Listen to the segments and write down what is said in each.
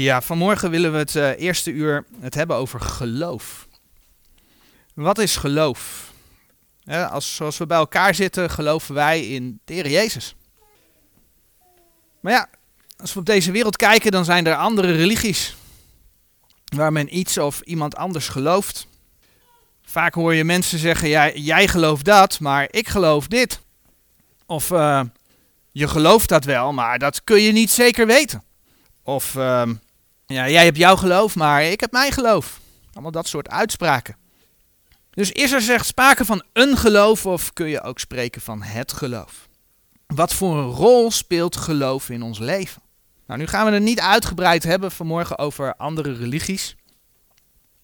Ja, vanmorgen willen we het eh, eerste uur het hebben over geloof. Wat is geloof? Als, zoals we bij elkaar zitten, geloven wij in de Heer Jezus. Maar ja, als we op deze wereld kijken, dan zijn er andere religies. Waar men iets of iemand anders gelooft. Vaak hoor je mensen zeggen, ja, jij gelooft dat, maar ik geloof dit. Of eh, je gelooft dat wel, maar dat kun je niet zeker weten. Of ehm, ja, jij hebt jouw geloof, maar ik heb mijn geloof. Allemaal dat soort uitspraken. Dus is er zegt sprake van een geloof of kun je ook spreken van het geloof? Wat voor een rol speelt geloof in ons leven? Nou, nu gaan we het niet uitgebreid hebben vanmorgen over andere religies.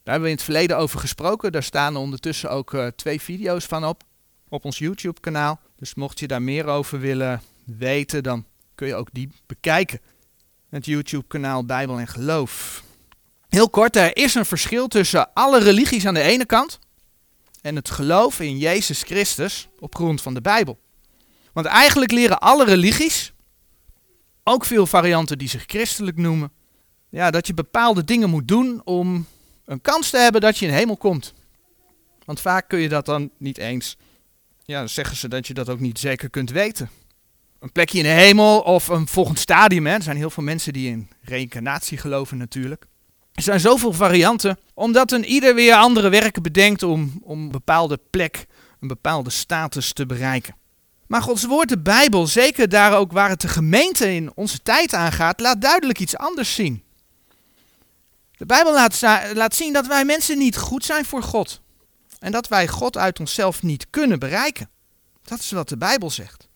Daar hebben we in het verleden over gesproken. Daar staan ondertussen ook uh, twee video's van op, op ons YouTube kanaal. Dus mocht je daar meer over willen weten, dan kun je ook die bekijken het YouTube-kanaal Bijbel en Geloof. Heel kort, er is een verschil tussen alle religies aan de ene kant en het geloof in Jezus Christus op grond van de Bijbel. Want eigenlijk leren alle religies, ook veel varianten die zich christelijk noemen, ja, dat je bepaalde dingen moet doen om een kans te hebben dat je in de hemel komt. Want vaak kun je dat dan niet eens, ja, dan zeggen ze dat je dat ook niet zeker kunt weten een plekje in de hemel of een volgend stadium. Hè. Er zijn heel veel mensen die in reïncarnatie geloven natuurlijk. Er zijn zoveel varianten, omdat een ieder weer andere werken bedenkt om, om een bepaalde plek, een bepaalde status te bereiken. Maar Gods woord, de Bijbel, zeker daar ook waar het de gemeente in onze tijd aangaat, laat duidelijk iets anders zien. De Bijbel laat, laat zien dat wij mensen niet goed zijn voor God. En dat wij God uit onszelf niet kunnen bereiken. Dat is wat de Bijbel zegt.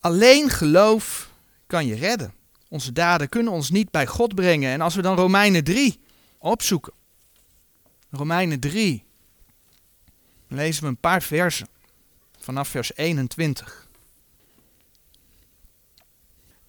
Alleen geloof kan je redden. Onze daden kunnen ons niet bij God brengen. En als we dan Romeinen 3 opzoeken. Romeinen 3. lezen we een paar versen. Vanaf vers 21.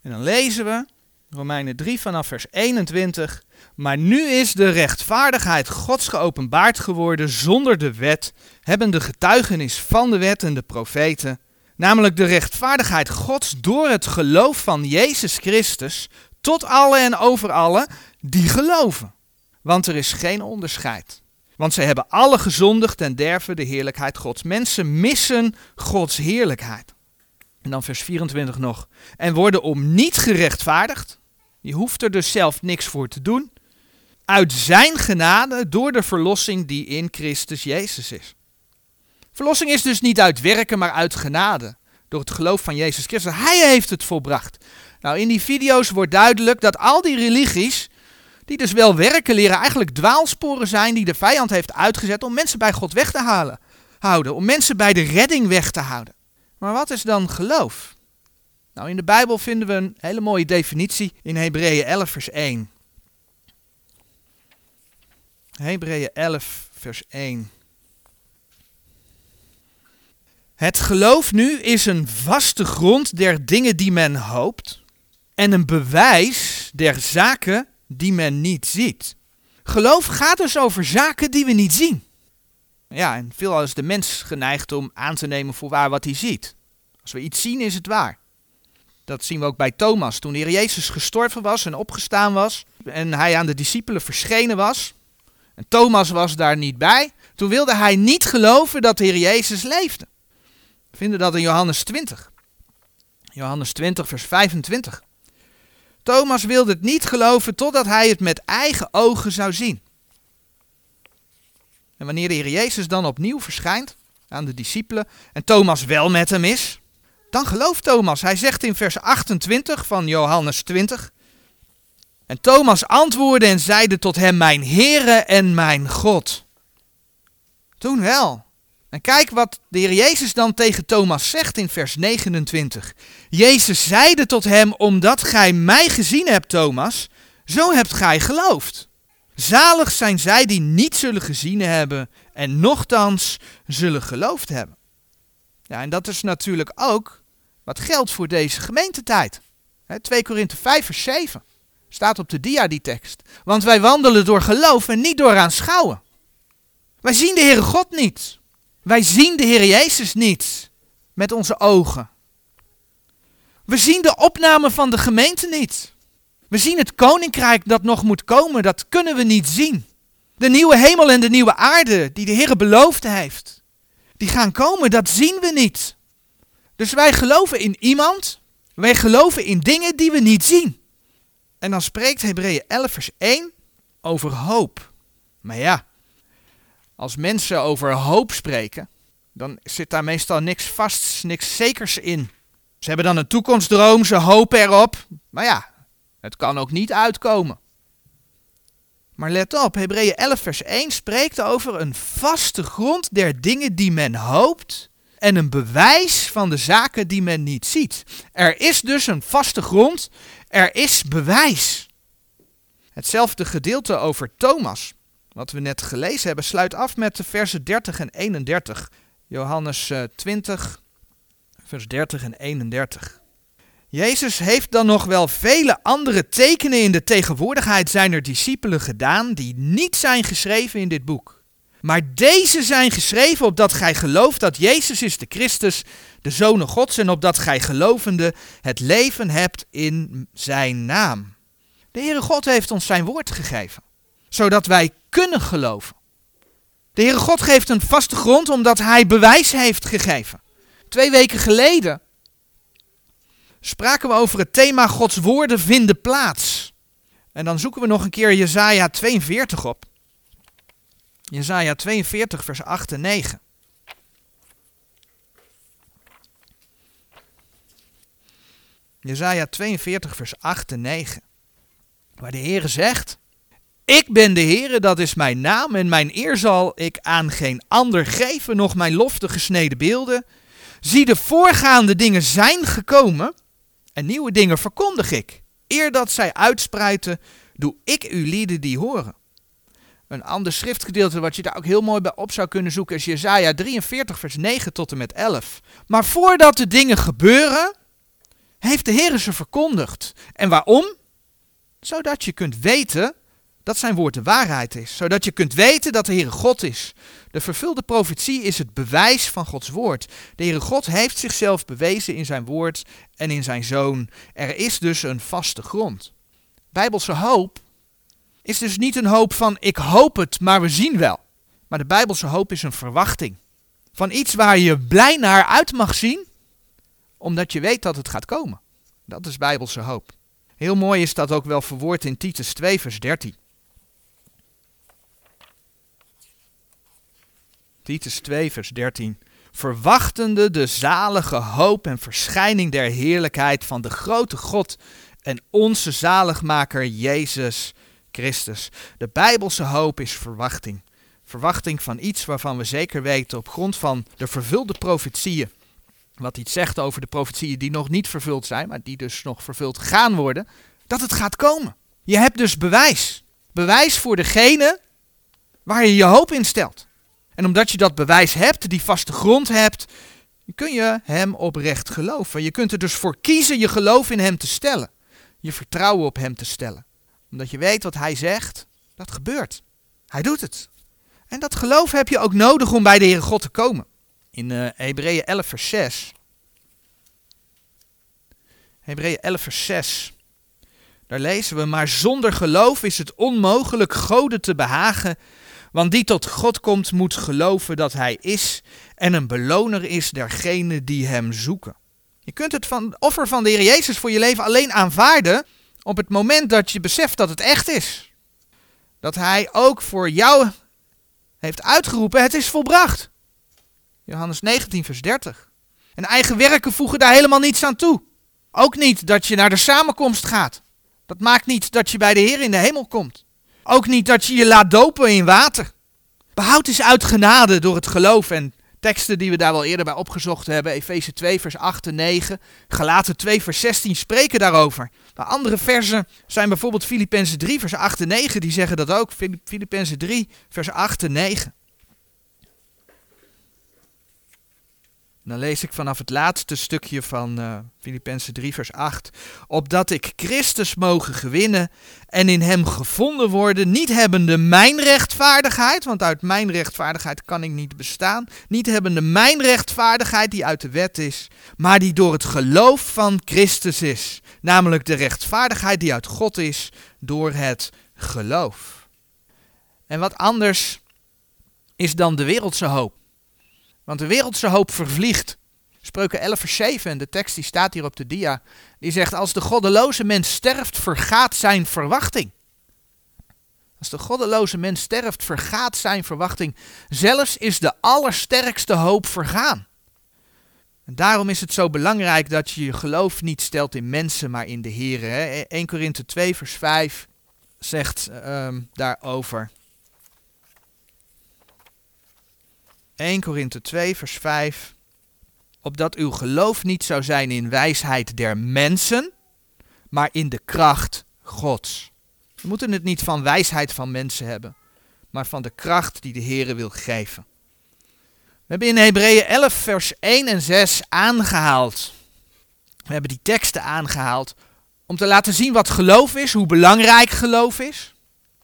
En dan lezen we Romeinen 3 vanaf vers 21. Maar nu is de rechtvaardigheid Gods geopenbaard geworden zonder de wet, hebben de getuigenis van de wet en de profeten namelijk de rechtvaardigheid Gods door het geloof van Jezus Christus tot alle en over alle die geloven. Want er is geen onderscheid. Want zij hebben alle gezondigd en derven de heerlijkheid Gods. Mensen missen Gods heerlijkheid. En dan vers 24 nog. En worden om niet gerechtvaardigd. Je hoeft er dus zelf niks voor te doen. Uit zijn genade door de verlossing die in Christus Jezus is. Verlossing is dus niet uit werken, maar uit genade. Door het geloof van Jezus Christus. Hij heeft het volbracht. Nou, in die video's wordt duidelijk dat al die religies, die dus wel werken leren, eigenlijk dwaalsporen zijn die de vijand heeft uitgezet om mensen bij God weg te halen, houden. Om mensen bij de redding weg te houden. Maar wat is dan geloof? Nou, in de Bijbel vinden we een hele mooie definitie in Hebreeën 11, vers 1. Hebreeën 11, vers 1. Het geloof nu is een vaste grond der dingen die men hoopt en een bewijs der zaken die men niet ziet. Geloof gaat dus over zaken die we niet zien. Ja, en veelal is de mens geneigd om aan te nemen voor waar wat hij ziet. Als we iets zien, is het waar. Dat zien we ook bij Thomas. Toen de Heer Jezus gestorven was en opgestaan was en hij aan de discipelen verschenen was, en Thomas was daar niet bij, toen wilde hij niet geloven dat de Heer Jezus leefde. Vinden dat in Johannes 20. Johannes 20, vers 25. Thomas wilde het niet geloven totdat hij het met eigen ogen zou zien. En wanneer de Heer Jezus dan opnieuw verschijnt aan de discipelen en Thomas wel met hem is, dan gelooft Thomas. Hij zegt in vers 28 van Johannes 20. En Thomas antwoordde en zeide tot hem, mijn Heere en mijn God. Toen wel. En kijk wat de Heer Jezus dan tegen Thomas zegt in vers 29. Jezus zeide tot hem, omdat gij mij gezien hebt, Thomas, zo hebt gij geloofd. Zalig zijn zij die niet zullen gezien hebben en nochtans zullen geloofd hebben. Ja, en dat is natuurlijk ook wat geldt voor deze gemeentetijd. 2 Korinthe 5 vers 7 staat op de dia die tekst. Want wij wandelen door geloof en niet door aanschouwen. Wij zien de Heere God niet. Wij zien de Heer Jezus niet met onze ogen. We zien de opname van de gemeente niet. We zien het koninkrijk dat nog moet komen, dat kunnen we niet zien. De nieuwe hemel en de nieuwe aarde die de Heer beloofd heeft, die gaan komen, dat zien we niet. Dus wij geloven in iemand, wij geloven in dingen die we niet zien. En dan spreekt Hebreeën 11 vers 1 over hoop. Maar ja, als mensen over hoop spreken, dan zit daar meestal niks vasts, niks zekers in. Ze hebben dan een toekomstdroom, ze hopen erop. Maar ja, het kan ook niet uitkomen. Maar let op, Hebreeën 11 vers 1 spreekt over een vaste grond der dingen die men hoopt en een bewijs van de zaken die men niet ziet. Er is dus een vaste grond, er is bewijs. Hetzelfde gedeelte over Thomas, wat we net gelezen hebben, sluit af met de versen 30 en 31. Johannes 20, eh, vers 30 en 31. Jezus heeft dan nog wel vele andere tekenen in de tegenwoordigheid zijner discipelen gedaan die niet zijn geschreven in dit boek. Maar deze zijn geschreven opdat gij gelooft dat Jezus is de Christus, de Zoon Gods, en opdat gij gelovende het leven hebt in zijn naam. De Heere God heeft ons zijn woord gegeven, zodat wij kunnen geloven. De Heere God geeft een vaste grond omdat hij bewijs heeft gegeven. Twee weken geleden spraken we over het thema Gods woorden vinden plaats. En dan zoeken we nog een keer Jezaja 42 op. Jezaja 42 vers 8 en 9. Jezaja 42 vers 8 en 9. Waar de Heere zegt, ik ben de Heere, dat is mijn naam, en mijn eer zal ik aan geen ander geven, nog mijn lofte gesneden beelden. Zie, de voorgaande dingen zijn gekomen, en nieuwe dingen verkondig ik. Eer dat zij uitspruiten, doe ik u lieden die horen. Een ander schriftgedeelte wat je daar ook heel mooi bij op zou kunnen zoeken is Jesaja 43 vers 9 tot en met 11. Maar voordat de dingen gebeuren, heeft de Heer ze verkondigd. En waarom? Zodat je kunt weten dat zijn woord de waarheid is. Zodat je kunt weten dat de Heere God is. De vervulde profetie is het bewijs van Gods woord. De Heere God heeft zichzelf bewezen in zijn woord en in zijn zoon. Er is dus een vaste grond. Bijbelse hoop is dus niet een hoop van ik hoop het, maar we zien wel. Maar de Bijbelse hoop is een verwachting. Van iets waar je blij naar uit mag zien, omdat je weet dat het gaat komen. Dat is Bijbelse hoop. Heel mooi is dat ook wel verwoord in Titus 2, vers 13. Titus 2, vers 13. Verwachtende de zalige hoop en verschijning der heerlijkheid van de grote God en onze zaligmaker Jezus Christus. De Bijbelse hoop is verwachting. Verwachting van iets waarvan we zeker weten op grond van de vervulde profetieën. Wat iets zegt over de profetieën die nog niet vervuld zijn, maar die dus nog vervuld gaan worden. Dat het gaat komen. Je hebt dus bewijs. Bewijs voor degene waar je je hoop in stelt. En omdat je dat bewijs hebt, die vaste grond hebt, kun je hem oprecht geloven. Je kunt er dus voor kiezen je geloof in hem te stellen. Je vertrouwen op hem te stellen. Omdat je weet wat hij zegt, dat gebeurt. Hij doet het. En dat geloof heb je ook nodig om bij de Heere God te komen. In uh, Hebreeën 11 vers 6. Hebreeën 11 vers 6. Daar lezen we, maar zonder geloof is het onmogelijk Goden te behagen, want die tot God komt moet geloven dat Hij is en een beloner is dergenen die Hem zoeken. Je kunt het van, offer van de Heer Jezus voor je leven alleen aanvaarden op het moment dat je beseft dat het echt is. Dat Hij ook voor jou heeft uitgeroepen, het is volbracht. Johannes 19, vers 30. En eigen werken voegen daar helemaal niets aan toe. Ook niet dat je naar de samenkomst gaat. Dat maakt niet dat je bij de Heer in de hemel komt. Ook niet dat je je laat dopen in water. Behoud is uit genade door het geloof en teksten die we daar wel eerder bij opgezocht hebben. Efeze 2 vers 8 en 9. Galaten 2 vers 16 spreken daarover. Maar andere versen zijn bijvoorbeeld Filippenzen 3 vers 8 en 9. Die zeggen dat ook. Filippenzen 3 vers 8 en 9. Dan lees ik vanaf het laatste stukje van uh, Filippenzen 3, vers 8. Opdat ik Christus mogen gewinnen en in hem gevonden worden, niet hebbende mijn rechtvaardigheid, want uit mijn rechtvaardigheid kan ik niet bestaan. Niet hebbende mijn rechtvaardigheid die uit de wet is, maar die door het geloof van Christus is. Namelijk de rechtvaardigheid die uit God is door het geloof. En wat anders is dan de wereldse hoop. Want de wereldse hoop vervliegt. Spreuken 11 vers 7, en de tekst die staat hier op de dia, die zegt, als de goddeloze mens sterft, vergaat zijn verwachting. Als de goddeloze mens sterft, vergaat zijn verwachting. Zelfs is de allersterkste hoop vergaan. En daarom is het zo belangrijk dat je je geloof niet stelt in mensen, maar in de Heer. 1 Korinthe 2 vers 5 zegt um, daarover. 1 Korinthe 2, vers 5. Opdat uw geloof niet zou zijn in wijsheid der mensen, maar in de kracht Gods. We moeten het niet van wijsheid van mensen hebben, maar van de kracht die de Heer wil geven. We hebben in Hebreeën 11, vers 1 en 6 aangehaald. We hebben die teksten aangehaald om te laten zien wat geloof is, hoe belangrijk geloof is.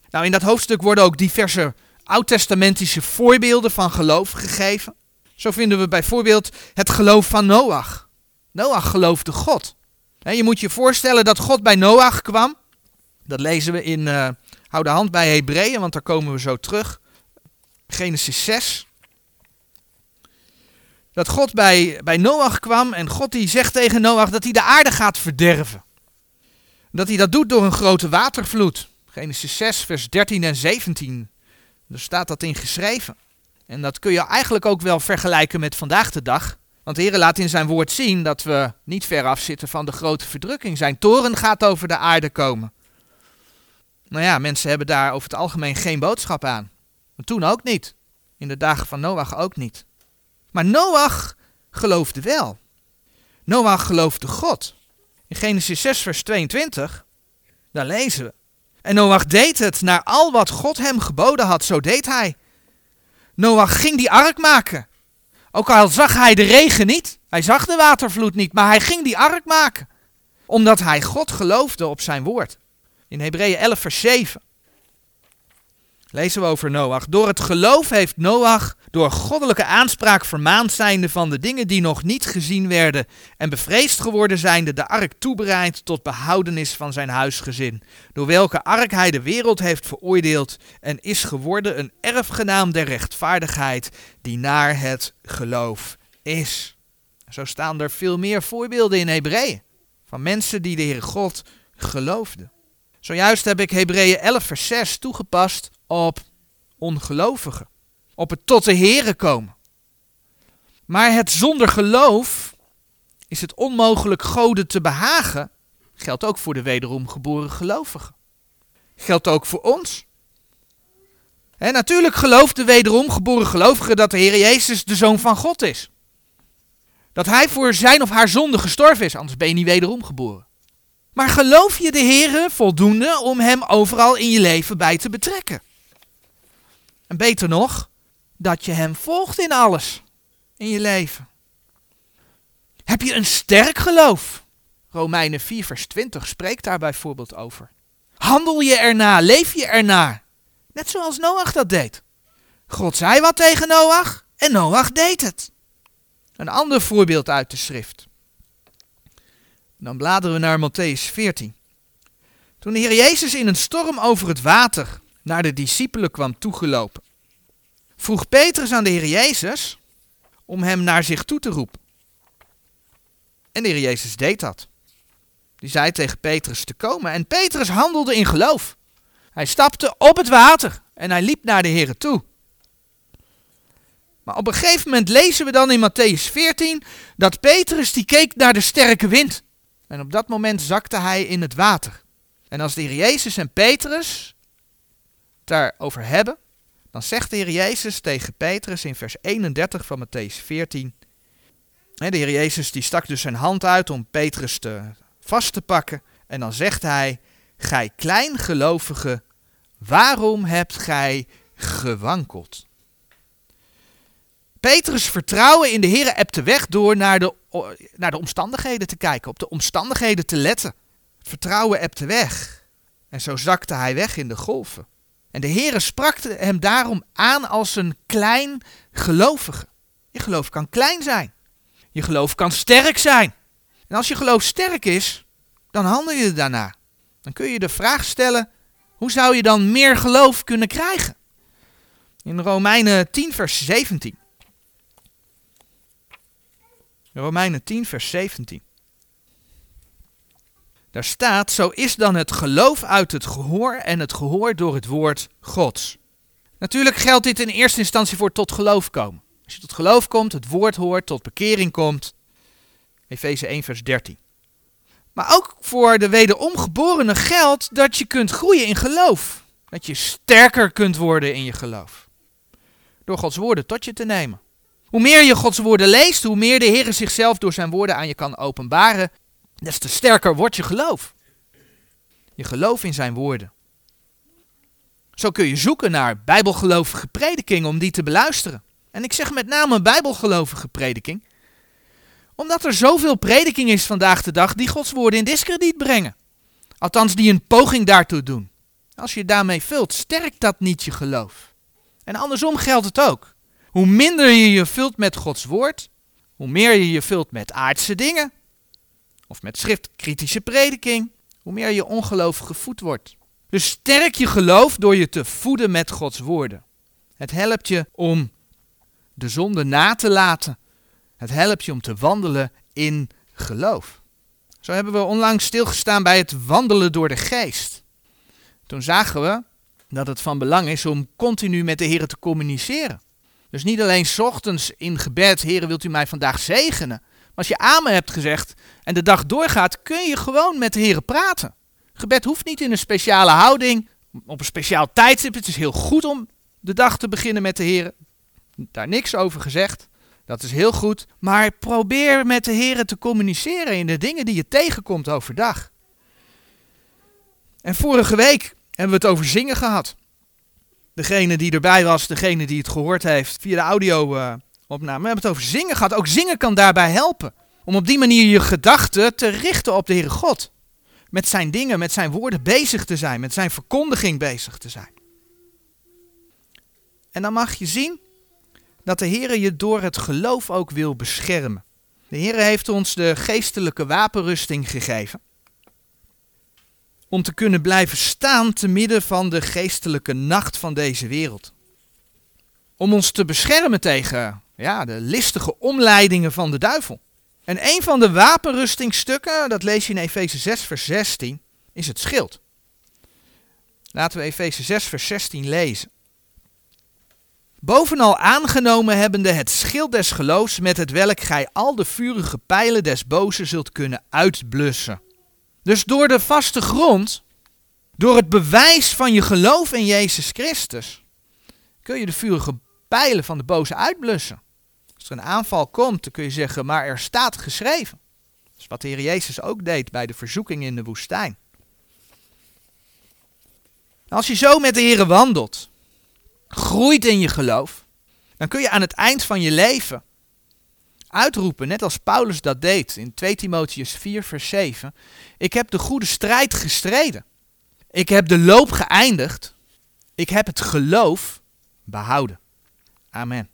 Nou, in dat hoofdstuk worden ook diverse oud-testamentische voorbeelden van geloof gegeven. Zo vinden we bijvoorbeeld het geloof van Noach. Noach geloofde God. je moet je voorstellen dat God bij Noach kwam. Dat lezen we in, uh, hou de hand bij Hebreeën, want daar komen we zo terug. Genesis 6. Dat God bij, bij Noach kwam en God die zegt tegen Noach dat hij de aarde gaat verderven. Dat hij dat doet door een grote watervloed. Genesis 6, vers 13 en 17. Er staat dat in geschreven. En dat kun je eigenlijk ook wel vergelijken met vandaag de dag. Want de Heer laat in zijn woord zien dat we niet ver af zitten van de grote verdrukking. Zijn toren gaat over de aarde komen. Nou ja, mensen hebben daar over het algemeen geen boodschap aan. Maar toen ook niet. In de dagen van Noach ook niet. Maar Noach geloofde wel. Noach geloofde God. In Genesis 6, vers 22, daar lezen we. En Noach deed het naar al wat God hem geboden had, zo deed hij. Noach ging die ark maken. Ook al zag hij de regen niet, hij zag de watervloed niet, maar hij ging die ark maken. Omdat hij God geloofde op zijn woord. In Hebreeën 11 vers 7 lezen we over Noach. Door het geloof heeft Noach door goddelijke aanspraak vermaand zijnde van de dingen die nog niet gezien werden en bevreesd geworden zijnde de ark toebereid tot behoudenis van zijn huisgezin, door welke ark hij de wereld heeft veroordeeld en is geworden een erfgenaam der rechtvaardigheid die naar het geloof is. Zo staan er veel meer voorbeelden in Hebreeën van mensen die de Heer God geloofden. Zojuist heb ik Hebreeën 11 vers 6 toegepast op ongelovigen op het tot de Here komen. Maar het zonder geloof is het onmogelijk goden te behagen, geldt ook voor de wederom geboren gelovigen. Geldt ook voor ons. En natuurlijk gelooft de wederom geboren gelovige dat de Heer Jezus de Zoon van God is. Dat Hij voor zijn of haar zonde gestorven is, anders ben je niet wederom geboren. Maar geloof je de Heer voldoende om Hem overal in je leven bij te betrekken? En beter nog, dat je Hem volgt in alles in je leven. Heb je een sterk geloof? Romeinen 4, vers 20 spreekt daar bijvoorbeeld over. Handel je erna, leef je ernaar. Net zoals Noach dat deed. God zei wat tegen Noach en Noach deed het. Een ander voorbeeld uit de schrift. Dan bladeren we naar Matthäus 14. Toen de Heer Jezus in een storm over het water naar de discipelen kwam toegelopen, vroeg Petrus aan de Heer Jezus om hem naar zich toe te roepen. En de Heer Jezus deed dat. Die zei tegen Petrus te komen en Petrus handelde in geloof. Hij stapte op het water en hij liep naar de Heer toe. Maar op een gegeven moment lezen we dan in Matthäus 14 dat Petrus die keek naar de sterke wind. En op dat moment zakte hij in het water. En als de Heer Jezus en Petrus daarover hebben, dan zegt de Heer Jezus tegen Petrus in vers 31 van Matthäus 14. De Heer Jezus die stak dus zijn hand uit om Petrus te, vast te pakken. En dan zegt hij, gij kleingelovige, waarom hebt gij gewankeld? Petrus' vertrouwen in de Heer ebte weg door naar de, naar de omstandigheden te kijken, op de omstandigheden te letten. Vertrouwen ebte weg. En zo zakte hij weg in de golven. En de Heere sprak hem daarom aan als een klein gelovige. Je geloof kan klein zijn. Je geloof kan sterk zijn. En als je geloof sterk is, dan handel je daarna. Dan kun je de vraag stellen: hoe zou je dan meer geloof kunnen krijgen? In Romeinen 10, vers 17. Romeinen 10, vers 17. Daar staat, zo is dan het geloof uit het gehoor en het gehoor door het woord Gods. Natuurlijk geldt dit in eerste instantie voor tot geloof komen. Als je tot geloof komt, het woord hoort, tot bekering komt. Efeze 1, vers 13. Maar ook voor de wederomgeborenen geldt dat je kunt groeien in geloof. Dat je sterker kunt worden in je geloof. Door Gods woorden tot je te nemen. Hoe meer je Gods woorden leest, hoe meer de Heer zichzelf door zijn woorden aan je kan openbaren, des te sterker wordt je geloof. Je geloof in zijn woorden. Zo kun je zoeken naar bijbelgelovige predikingen om die te beluisteren. En ik zeg met name bijbelgelovige prediking, omdat er zoveel prediking is vandaag de dag die Gods woorden in discrediet brengen. Althans, die een poging daartoe doen. Als je daarmee vult, sterkt dat niet je geloof. En andersom geldt het ook. Hoe minder je je vult met Gods woord, hoe meer je je vult met aardse dingen, of met schriftkritische prediking, hoe meer je ongeloof gevoed wordt. Dus sterk je geloof door je te voeden met Gods woorden. Het helpt je om de zonde na te laten. Het helpt je om te wandelen in geloof. Zo hebben we onlangs stilgestaan bij het wandelen door de geest. Toen zagen we dat het van belang is om continu met de Heer te communiceren. Dus niet alleen ochtends in gebed, Heer, wilt u mij vandaag zegenen? als je amen hebt gezegd en de dag doorgaat, kun je gewoon met de Heer praten. Gebed hoeft niet in een speciale houding, op een speciaal tijdstip. Het is heel goed om de dag te beginnen met de Heer. Daar niks over gezegd. Dat is heel goed. Maar probeer met de Heer te communiceren in de dingen die je tegenkomt overdag. En vorige week hebben we het over zingen gehad. Degene die erbij was, degene die het gehoord heeft via de audio-opname. we hebben het over zingen gehad. Ook zingen kan daarbij helpen. Om op die manier je gedachten te richten op de Heere God. Met zijn dingen, met zijn woorden bezig te zijn. Met zijn verkondiging bezig te zijn. En dan mag je zien dat de Heer je door het geloof ook wil beschermen. De Heer heeft ons de geestelijke wapenrusting gegeven om te kunnen blijven staan te midden van de geestelijke nacht van deze wereld. Om ons te beschermen tegen ja, de listige omleidingen van de duivel. En een van de wapenrustingstukken, dat lees je in Efeze 6, vers 16, is het schild. Laten we Efeze 6, vers 16 lezen. Bovenal aangenomen hebbende het schild des geloofs, met het welk gij al de vurige pijlen des bozen zult kunnen uitblussen. Dus door de vaste grond, door het bewijs van je geloof in Jezus Christus, kun je de vurige pijlen van de boze uitblussen. Als er een aanval komt, dan kun je zeggen, maar er staat geschreven. Dat is wat de Heer Jezus ook deed bij de verzoeking in de woestijn. Als je zo met de Heer wandelt, groeit in je geloof, dan kun je aan het eind van je leven uitroepen, net als Paulus dat deed in 2 Timotheus 4, vers 7. Ik heb de goede strijd gestreden. Ik heb de loop geëindigd. Ik heb het geloof behouden. Amen.